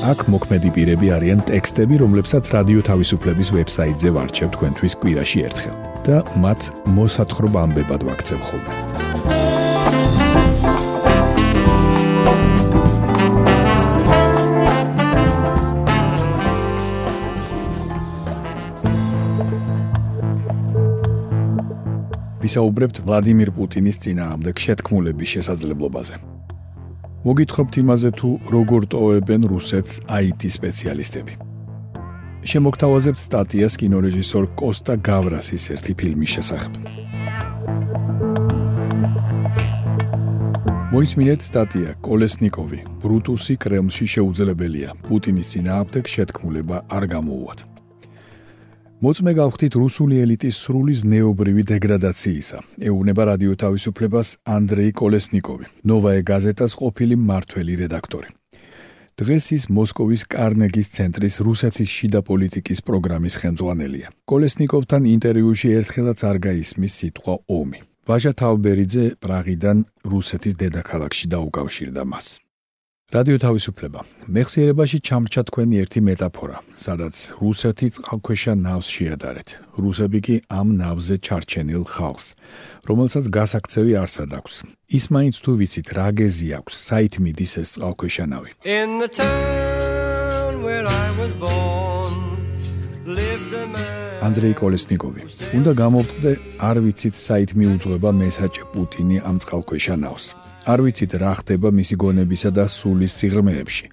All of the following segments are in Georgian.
აქ მოქმედი პირები არიან ტექსტები, რომლებსაც რადიო თავისუფლების ვებსაიტზე ვარჩევ თქვენთვის კვირაში ერთხელ და მათ მოსათხრობ ამბებად ვაქცევ ხოლმე. ვისაუბრებთ ვლადიმირ პუტინის წინააღმდეგ შეთქმულების შესაძლებლობაზე. მოგითხობთ იმაზე თუ როგორ ტოვებენ რუსეთს IT სპეციალისტები. შემოგთავაზებთ სტატიას კინორეჟისორ კოსტა გავრასის ერთი ფილმის შესახებ. მოისმინეთ სტატია კოლესნიკოვი ბრუტუსი კრემლში შეუძლებელია პუტინის წინააღმდეგ შეთქმულება არ გამოუვათ. მოწმე გავხდით რუსული ელიტის სრული ზნეობრივი დეგრადაციისა. ეუბნება რადიო თავისუფლებას ანდრეი კოლესნიკოვი, ნოვაე გაზეტას ყოფილი მართველი რედაქტორი. დღეს ის მოსკოვის კარნეგის ცენტრის რუსეთის შიდა პოლიტიკის პროგრამის ხელმძღვანელია. კოლესნიკოვთან ინტერვიუში ერთხელაც არ გაისმის სიტყვა ომი. ვაჟა თავბერიძე პრაღიდან რუსეთის დედაქალაქში დაუკავშირდა მას. რადიო თავისუფლება. მეხსიერებაში ჩამრჩა თქვენი ერთი მეტაფორა, სადაც რუსეთი წყალქვეშა ნავს შეადარეთ. რუსები კი ამ ნავზე ჩარჩენილ ხალხს, რომელსაც გასაქცევი არსად აქვს. ის მაინც თუ ვიცით, რა გეზი აქვს, საით მიდის ეს წყალქვეშა ნავი. In the town where I was born lived a man ანდრეი კოლესნიკოვი. უნდა გამოვთქვე, არ ვიცით საით მიუძღვება მესაჭ პუტინი ამ წყალქვეშა ნავს. არ ვიცით რა ხდება მისი გონებისა და სულის სიღრმეებში.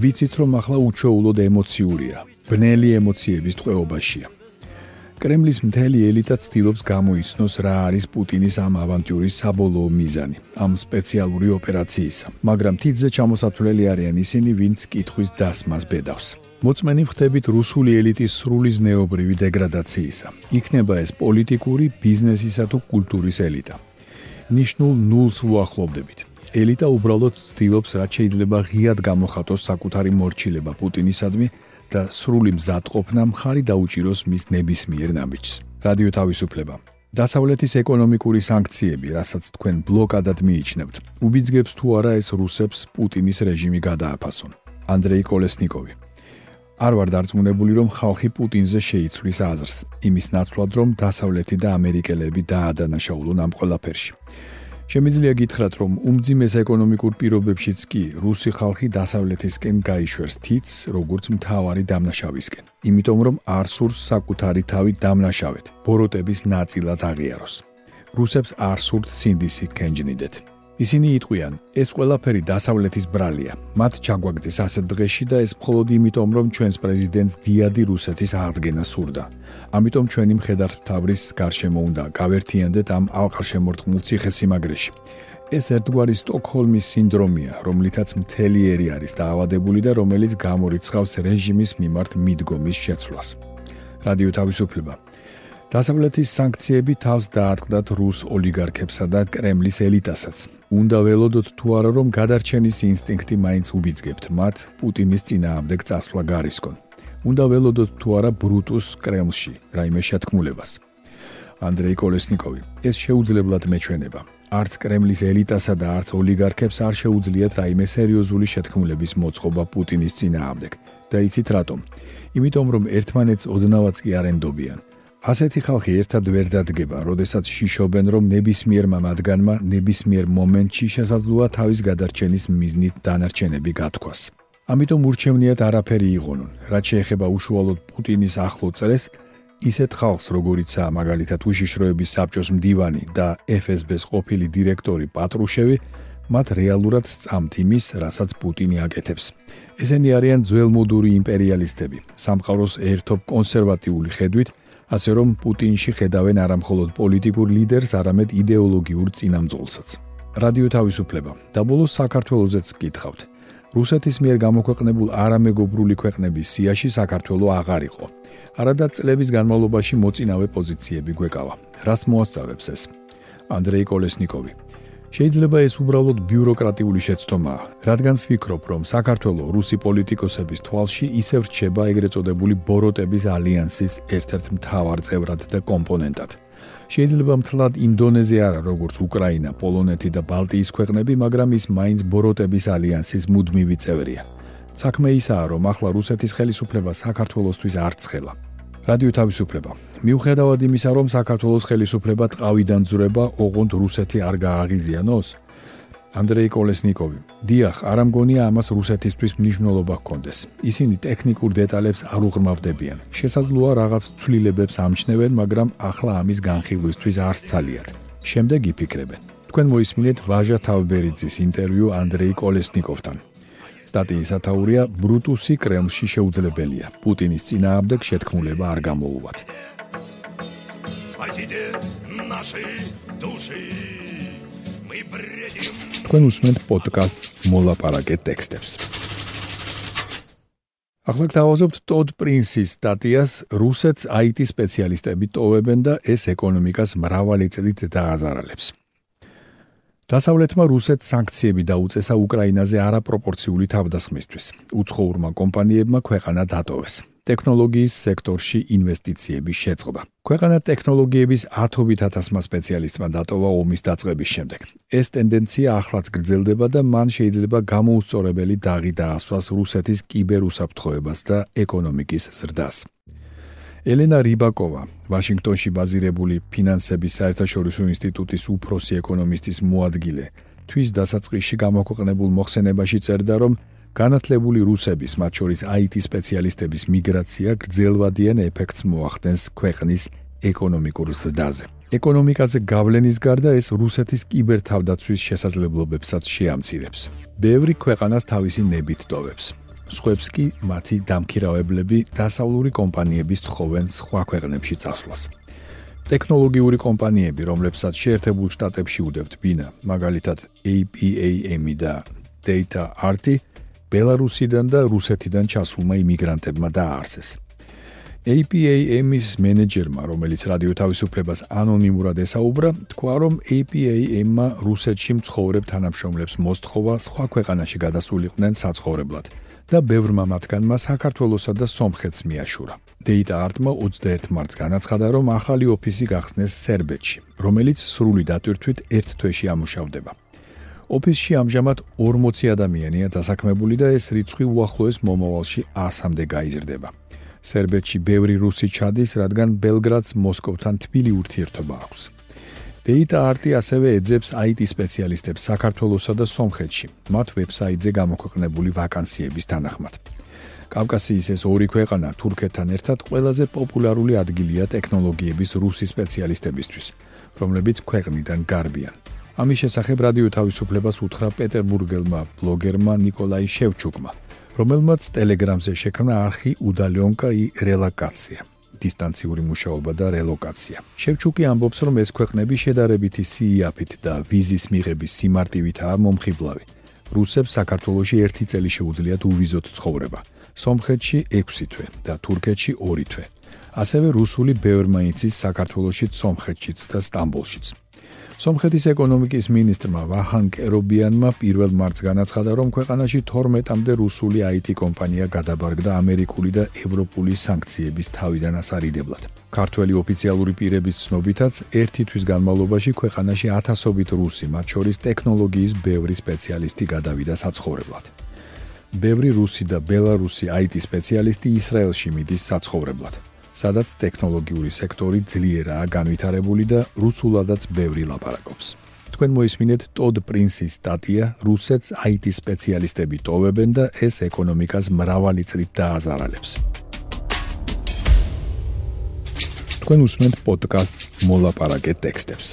ვიცით რომ ახლა უჩვეულოდ ემოციურია, ბნელი ემოციების ტყვეობაშია. კრემლის მთელი ელიტა ცდილობს გამოიცნოს რა არის პუტინის ამ ავანტიურის საბოლოო მიზანი, ამ სპეციალური ოპერაციისა, მაგრამ თითზე ჩამოსათვლელი არიან ისინი, ვინც კითხვის დასმას ბედავს. მოწმენი ხდებით რუსული ელიტის სრული ზნეობრივი დეგრადაციისა. იქნება ეს პოლიტიკური, ბიზნესისა თუ კულტურის ელიტა. ნიშნულ ნულს უახლოვდებით. ელიტა უბრალოდ ცდილობს რაც შეიძლება ღიად გამოხატოს საკუთარი მორჩილება პუტინისადმი და სრული მზადყოფნა მხარი დაუჭიროს მის ნებისმიერ ნაბიჯს. რადიო თავისუფლება. დასავლეთის ეკონომიკური სანქციები, რასაც თქვენ ბლოკადად მიიჩნევთ, უბიძგებს თუ არა ეს რუსებს პუტინის რეჟიმი გადააფასონ. ანდრეი კოლესნიკოვი არ ვარ დარწმუნებული, რომ ხალხი პუტინზე შეიცვლის აზრს, იმის ნაცვლად, რომ დასავლეთი და ამერიკელები დაადანაშაულონ ამ ყველაფერში. შემიძლია გითხრათ, რომ უმძიმეს ეკონომიკურ პირობებშიც კი რუსი ხალხი დასავლეთისკენ გაიშვერს თიც, როგორც მთავარი დამნაშავისკენ. იმიტომ რომ არ სურს საკუთარი თავი დამნაშავეთ, ბოროტების ნაწილად აღიაროს. რუსებს არ სურთ სინდისი კენჯნიდეთ. ისინი იტყვიან, ეს ყველაფერი დასავლეთის ბრალია. მათ ჩაგვაგდეს ასეთ დღეში და ეს მხოლოდ იმიტომ, რომ ჩვენს პრეზიდენტს დიადი რუსეთის აღდგენა სურდა. ამიტომ ჩვენი მხედართ თავრის გარშემო უნდა გავერთიანდეთ ამ ალყაშემორტყმულ ციხესიმაგრეში. ეს ერთგვარი სტოკჰოლმის სინდრომია, რომლითაც მთელი ერი არის დაავადებული და რომელიც გამორიცხავს რეჟიმის მიმართ მიდგომის შეცვლას. რადიო თავისუფლება დასავლეთის სანქციები თავს დაატყდათ რუს ოლიგარქებსა და კრემლის ელიტასაც. უნდა ველოდოთ თუ არა რომ გადარჩენის ინსტინქტი მაინც უბიძგებთ მათ პუტინის წინააღმდეგ წასვლა გარისკონ. უნდა ველოდოთ თუ არა ბრუტუს კრემლში რაიმე შეთქმულებას. ანდრეი კოლესნიკოვი ეს შეუძლებლად მეჩვენება. არც კრემლის ელიტასა და არც ოლიგარქებს არ შეუძლიათ რაიმე სერიოზული შეთქმულების მოწყობა პუტინის წინააღმდეგ. და იცით რატომ? იმიტომ რომ ერთმანეთს ოდნავაც კი არ ენდობიან. ასეთი ხალხი ერთად ვერ დადგება, როდესაც შიშობენ, რომ ნებისმიერ მამადგანმა ნებისმიერ მომენტში შესაძლოა თავის გადარჩენის მიზნით დანარჩენები გათქვას. ამიტომ ურჩევნიათ არაფერი იღონონ, რაც შეეხება უშუალოდ პუტინის ახლო წრეს, ისეთ ხალხს, როგორიცაა მაგალითად უშიშროების საბჭოს მდივანი და FSB-ს ყოფილი დირექტორი პატრუშევი, მათ რეალურად სწამთ იმის, რასაც პუტინი აკეთებს. ესენი არიან ძველმოდური იმპერიალისტები, სამყაროს ერთობ კონსერვატიული ხედვით ასე რომ პუტინში ხედავენ არამხოლოდ პოლიტიკურ ლიდერს, არამედ იდეოლოგიურ წინამძღოლსაც. რადიო თავისუფლება. და ბოლოს საქართველოსეც გითხავთ. რუსეთის მიერ გამოქვეყნებულ არამეგობრული ქვეყნების სიაში საქართველოს აღარ იყო. არადა წლების განმავლობაში მოწინავე პოზიციები გვეკავა. რას მოასწავებს ეს? ანდრეი კოლესნიკოვი შეიძლება ეს უბრალოდ ბიუროკრატიული შეცდომაა, რადგან ვფიქრობ, რომ საქართველოს რუსი პოლიტიკოსების თვალში ისევ რჩება ეგრეთ წოდებული ბოროტების ალიანსის ერთ-ერთ მთავარ წევრად და კომპონენტად. შეიძლება მთლად იმ დონეზე არა, როგორც უკრაინა, პოლონეთი და ბალტიის ქვეყნები, მაგრამ ის მაინც ბოროტების ალიანსის მუდმივი წევრია. საქმე ისაა, რომ ახლა რუსეთის ხელისუფლება საქართველოსთვის არ ცხელა. რადიო თავისუფლება. მიუხედავად იმისა, რომ საქართველოს ხელისუფლება ტყავიდან ძრება, ოღონდ რუსეთი არ გააღიზიანოს. ანდრეი კოლესნიკოვი. დიახ, არ ამგონია ამას რუსეთისთვის მნიშვნელობა ჰქონდეს. ისინი ტექნიკურ დეტალებს არ უღრმავდებიან. შესაძლოა რაღაც ცვლილებებს ამჩნევენ, მაგრამ ახლა ამის განხილვისთვის არ სწალიათ. შემდეგ იფიქრებენ. თქვენ მოისმინეთ ვაჟა თავბერიძის ინტერვიუ ანდრეი კოლესნიკოვთან. სტატიის ათაურია ბრუტუსი კრემლში შეუძლებელია. პუტინის წინააღმდეგ შეთქმულება არ გამოუვათ. თქვენ უსმენთ პოდკასტს მოლაპარაკე ტექსტებს. ახლა გთავაზობთ ტოდ პრინსის სტატიას რუსეთს IT სპეციალისტები ტოვებენ და ეს ეკონომიკას მრავალი წლით დააზარალებს. დასავლეთმა რუსეთს სანქციები დაუწესა უკრაინაზე არაპროპორციული თავდასხმისთვის. უცხოურმა კომპანიებმა ქვეყანა დატოვეს. ტექნოლოგიის სექტორში ინვესტიციები შეწყდა. ქვეყანა ტექნოლოგიების 10.000-მა სპეციალისტმა დატოვა ომის დაწყების შემდეგ. ეს ტენდენცია ახლაც გრძელდება და მან შეიძლება გამოუსწორებელი დაღი დაასვას რუსეთის კიბერუსაფრთხოებას და ეკონომიკის ზრდას. ელენა რიბაკოვა, ვაშინგტონში ბაზირებული ფინანსების საერთაშორისო ინსტიტუტის უფროსი ეკონომისტის მოადგილე, თვის დასაწყისში გამოქვეყნებულ მოხსენებაში წერდა, რომ განათლებული რუსების, მათ შორის IT სპეციალისტების მიგრაცია გრძელვადიან ეფექტს მოახდენს ქვეყნის ეკონომიკურ ზრდაზე. ეკონომიკაზე გავლენის გარდა ეს რუსეთის კიბერთავდაცვის შესაძლებლობებსაც შეამცირებს. ბევრი ქვეყანას თავისი ნებით ტოვებს. სხვებს კი მათი დამქირავებლები დასავლური კომპანიების თხოვენ სხვა ქვეყნებში წასვლას. ტექნოლოგიური კომპანიები, რომლებსაც შეერთებულ შტატებში უდევთ ბინა, მაგალითად APAM და Data Art, ბელარუსიდან და რუსეთიდან ჩასულმა იმიგრანტებმა დააარსეს. APAM-ის მენეჯერმა, რომელიც რადიო თავისუფლებას ანონიმურად ესაუბრა, თქვა, რომ APAM-მა რუსეთში მცხოვრებ თანამშრომლებს მოსთხოვა სხვა ქვეყანაში გადასულიყვნენ საცხოვრებლად. და ბევრმა მათგანმა საქართველოსა და სომხეთს მიაშურა. Data Art-მა 21 მარტს განაცხადა, რომ ახალი ოფისი გახსნეს სერბეთში, რომელიც სრული დატვირთვით ერთ თვეში ამუშავდება. ოფისში ამჟამად 40 ადამიანია დასაქმებული და ეს რიცხვი უახლოეს მომავალში 100-მდე გაიზრდება. სერბეთში ბევრი რუსი ჩადის, რადგან ბელგრადს მოსკოვთან თბილი ურთიერთობა აქვს. Data Art-ი ასევე ეძებს IT სპეციალისტებს საქართველოსა და სომხეთში, მათ ვებსაიტზე გამოქვეყნებული ვაკანსიების თანახმად. კავკასიის ეს ორი ქვეყანა თურქეთთან ერთად ყველაზე პოპულარული ადგილია ტექნოლოგიების რუსი სპეციალისტებისთვის, რომლებიც ქვეყნიდან გარბიან. ამის შესახებ რადიო თავისუფლებას უთხრა პეტერბურგელმა ბლოგერმა ნიკოლაი შევჩუკმა, რომელმაც ტელეგრამზე შექმნა არხი უდალიონკა и რელაკაცია. დისტანციური მუშაობა და რელოკაცია. შევჩუკი ამბობს, რომ ეს ქვეყნები შედარებითი სიაფით და ვიზის მიღების სიმარტივითაა მომხიბლავი. რუსებს საქართველოში 1 წელი შეუძლიათ უვიზოთ ცხოვრება. სომხეთში 6 თვე და თურქეთში 2 თვე. ასევე რუსული ბევრმა იცის საქართველოშიც, სომხეთშიც და სტამბოლშიც. სომხეთის ეკონომიკის ministrმა ვაჰან კერობიანმა 1 მარტს განაცხადა, რომ ქვეყანაში 12-მდე რუსული IT კომპანია გადაბარგდა ამერიკული და ევროპული სანქციების თავიდან ასარიდებლად. ქართველი ოფიციალური პირების ცნობითაც, ერთი თვის განმავლობაში ქვეყანაში ათასობით რუსი, მათ შორის ტექნოლოგიის ბევრი სპეციალისტი გადავიდა საცხოვრებლად. ბევრი რუსი და ბელარუსი IT სპეციალისტი ისრაელში მიდის საცხოვრებლად. სადაც ტექნოლოგიური სექტორი ძლიერაა განვითარებული და რუსულადაც ბევრი ლაპარაკობს. თქვენ მოისმინეთ ტოდ პრინსის სტატია რუსეთს IT სპეციალისტები ტოვებენ და ეს ეკონომიკას მრავალი წლით დააზარალებს. თქვენ უსმენთ პოდკასტს მოლაპარაკე ტექსტებს.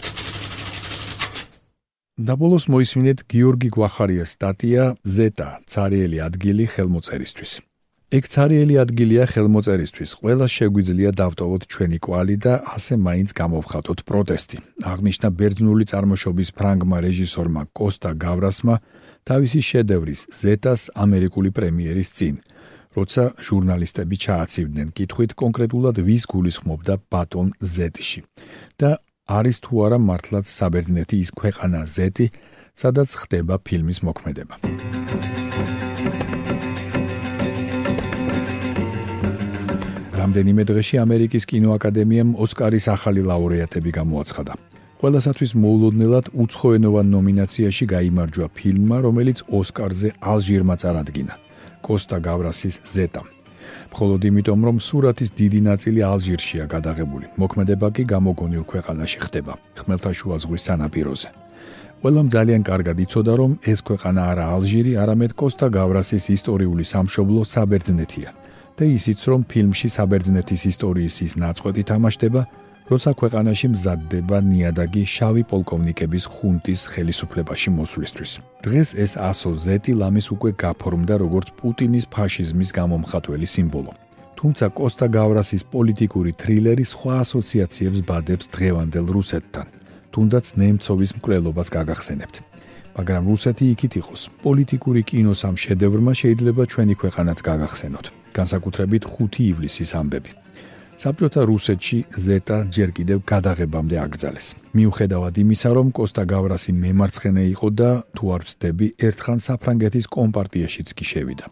დაბოლოს მოისმინეთ გიორგი გვახარიას სტატია ზეტა цаრიელი ადგილი ხელმოწერისთვის. ეგ цаრიელი ადგილია ხელმოწერისთვის. ყველა შეგვიძლია დავტოვოთ ჩვენი კვალი და ასე მაინც გამოვხატოთ პროტესტი. აღნიშნა ბერძნული წარმოშობის ფრანგმა რეჟისორმა კოსტა გავრასმა თავისი შედევრის ზეტას ამერიკული პრემიერის წინ, როცა ჟურნალისტები ჩააცივდნენ კითხვით კონკრეტულად ვის გულისხმობდა ბატონ ზეტში და არის თუ არა მართლაც საბერძნეთი ის ქვეყანა ზეტი, სადაც ხდება ფილმის მოქმედება. რამდენიმე დღეში ამერიკის კინოაკადემიამ ოსკარის ახალი ლაურეატები გამოაცხადა. ყველასათვის მოულოდნელად უცხოენოვან ნომინაციაში გამოიმარჯვა ფილმმა, რომელიც ოსკარზე ალჟირმა წარადგინა. კოსტა გავრასის ზეტა. მხოლოდ იმიტომ, რომ სურათის დიდი ნაწილი ალჟირშია გადაღებული, მოქმედება კი გამოგონილ ქვეყანაში ხდება, ხმელთაშუა ზღვის სანაპიროზე. ყველამ ძალიან კარგად იცოდა, რომ ეს ქვეყანა არა ალჟირი, არამედ კოსტა გავრასის ისტორიული სამშობლო საბერძნეთია. და ისიც, რომ ფილმში საბერძნეთის ისტორიის ის ნაწყვეტი თამაშდება, როცა ქვეყანაში მზადდება ნიადაგი შავი პოლკოვნიკების ხუნტის ხელისუფლებაში მოსვლისთვის. დღეს ეს ასო ზეტი ლამის უკვე გაფორმდა როგორც პუტინის ფაშიზმის გამომხატველი სიმბოლო. თუმცა კოსტა გავრასის პოლიტიკური თრილერი სხვა ასოციაციებს ბადებს დღევანდელ რუსეთთან. თუნდაც ნემცოვის მკვლელობას გაგახსენებთ. მაგრამ რუსეთი იქით იყოს. პოლიტიკური კინოს ამ შედევრმა შეიძლება ჩვენი ქვეყანაც გაგახსენოთ. განსაკუთრებით 5 ივლისის ამბები. საბჭოთა რუსეთში ზეტა ჯერ კიდევ გადაღებამდე აკრძალეს. მიუხედავად იმისა, რომ კოსტა გავრასი მემარცხენე იყო და თუ არ ვცდები, ერთხან საფრანგეთის კომპარტიაშიც კი შევიდა.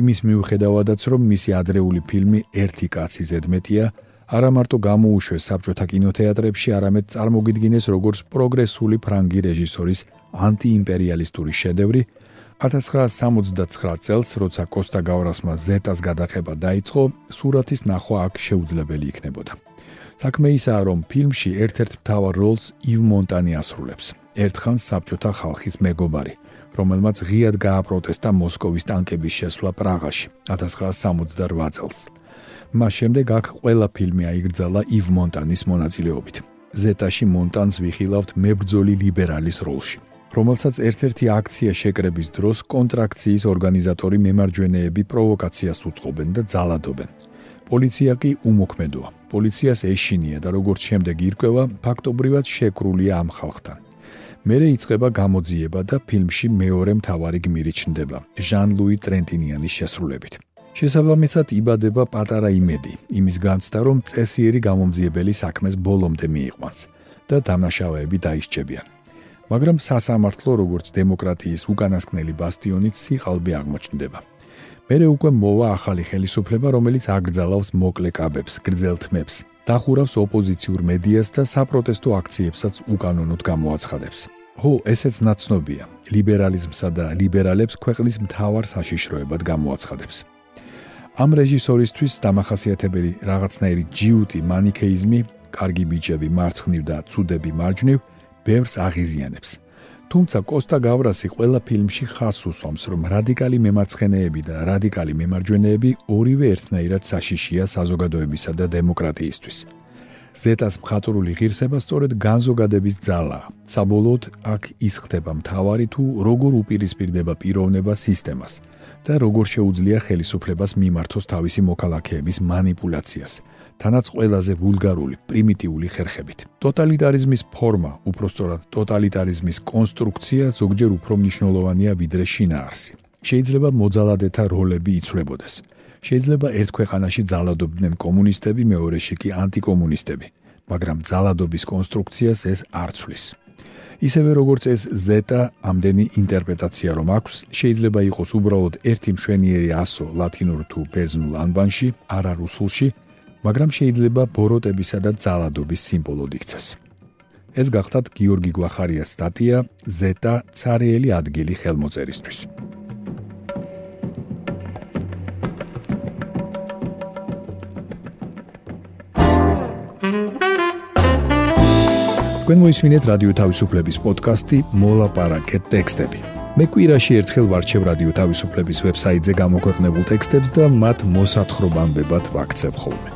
იმის მიუხედავადაც, რომ მისი ადრეული ფილმი ერთი კაცი ზედმეტია, არა მარტო გამოუშვეს საბჭოთა კინოთეატრებში, არამედ წარმოგიდგინეს როგორც პროგრესული ფრანგი რეჟისორის ანტიიმპერიალისტური შედევრი, 1969 წელს, როცა კოსტა გავრასმა ზეტას გადაღება დაიწყო, სურათის ნახვა აქ შეუძლებელი იქნებოდა. საქმე ისაა, რომ ფილმში ერთ-ერთ მთავარ როლს ივ მონტანი ასრულებს, ერთხანს საბჭოთა ხალხის მეგობარი, რომელმაც ღიად გააპროტესტა მოსკოვის ტანკების შესვლა პრაღაში 1968 წელს. მას შემდეგ აქ ყველა ფილმი აიგრძალა ივ მონტანის მონაწილეობით. ზეტაში მონტანს ვიხილავთ მებრძოლი ლიბერალის როლში. რომელსაც ერთ-ერთი აქცია შეკრების დროს კონტრაქციის ორგანიზატორი მემარჯვენეები პროვოკაციას უწყობენ და ძალადობენ. პოლიცია კი უმოქმედოა. პოლიციას ეშინია და როგორც შემდეგ ირკვევა, ფაქტობრივად შეკრულია ამ ხალხთან. მერე იწყება გამოძიება და ფილმში მეორე მთავარი გმირი ჩნდება, ჟან-ლუი ტრენტინიანის შესრულებით. შესაბამისად იბადება პატარა იმედი, იმის განცდა, რომ წესიერი გამომძიებელი საქმეს ბოლომდე მიიყვანს და დამნაშავეები დაისჭებიან. მაგრამ სასამართლო როგორც დემოკრატიის უკანასკნელი ბასტიონი სიყალბე აღმოჩნდება. მერე უკვე მოვა ახალი ხელისუფლება, რომელიც აკრძალავს მოკლე კაბებს, გრძელთმებს, დახურავს ოპოზიციურ მედიას და საპროტესტო აქციებსაც უკანონოდ გამოაცხადებს. ჰო, ესეც ნაცნობია. ლიბერალიზმსა და ლიბერალებს ქვეყნის მთავარ საშიშროებად გამოაცხადებს. ამ რეჟისორისთვის დამახასიათებელი რაღაცნაირი ჯიუტი მანიქეიზმი, კარგი ბიჭები მარცხნივ და ცუდები მარჯვნივ ბევრს აღიზიანებს. თუმცა კოსტა გავრასი ყველა ფილმში ხას უსვამს, რომ რადიკალი მემარცხენეები და რადიკალი მემარჯვენეები ორივე ერთნაირად საშიშია საზოგადოებისა და დემოკრატიისთვის. ზეტას მხატვრული ღირსება სწორედ განზოგადების ძალაა. საბოლოოდ აქ ის ხდება მთავარი თუ როგორ უპირისპირდება პიროვნება სისტემას და როგორ შეუძლია ხელისუფლებას მიმართოს თავისი მოქალაქეების манипуляციას. თანაც ყველაზე ვულგარული, პრიმიტიული ხერხებით. ტოტალიტარიზმის ფორმა, უпроსწორად ტოტალიტარიზმის კონსტრუქცია ზოგჯერ უფრო მნიშვნელოვანია ვიდრე შინაარსი. შეიძლება მოძალადეთა როლები იცვლებოდეს. შეიძლება ერთ ქვეყანაში ძალადობდნენ კომუნისტები, მეორეში კი ანტიკომუნისტები, მაგრამ ძალადობის კონსტრუქციას ეს არ ცვლის. ისევე როგორც ეს ზეტა ამდენი ინტერპრეტაცია რომ აქვს, შეიძლება იყოს უბრალოდ ერთი მშვენიერი ასო ლათინურ თუ ბერძნულ ანბანში, არა რუსულში, მაგრამ შეიძლება ბოროტებისა და ძალადობის სიმბოლოდ იქცეს. ეს გახლავთ გიორგი გვახარიას სტატია ზეტა цаრიელი ადგილი ხელმოწერისთვის. თქვენ მოისმინეთ რადიო თავისუფლების პოდკასტი მოლაპარაკე ტექსტები. მე კვირაში ერთხელ ვარჩევ რადიო თავისუფლების ვებსაიტზე გამოქვეყნებულ ტექსტებს და მათ მოსათხრობამდე ვაქცევ ხოლმე.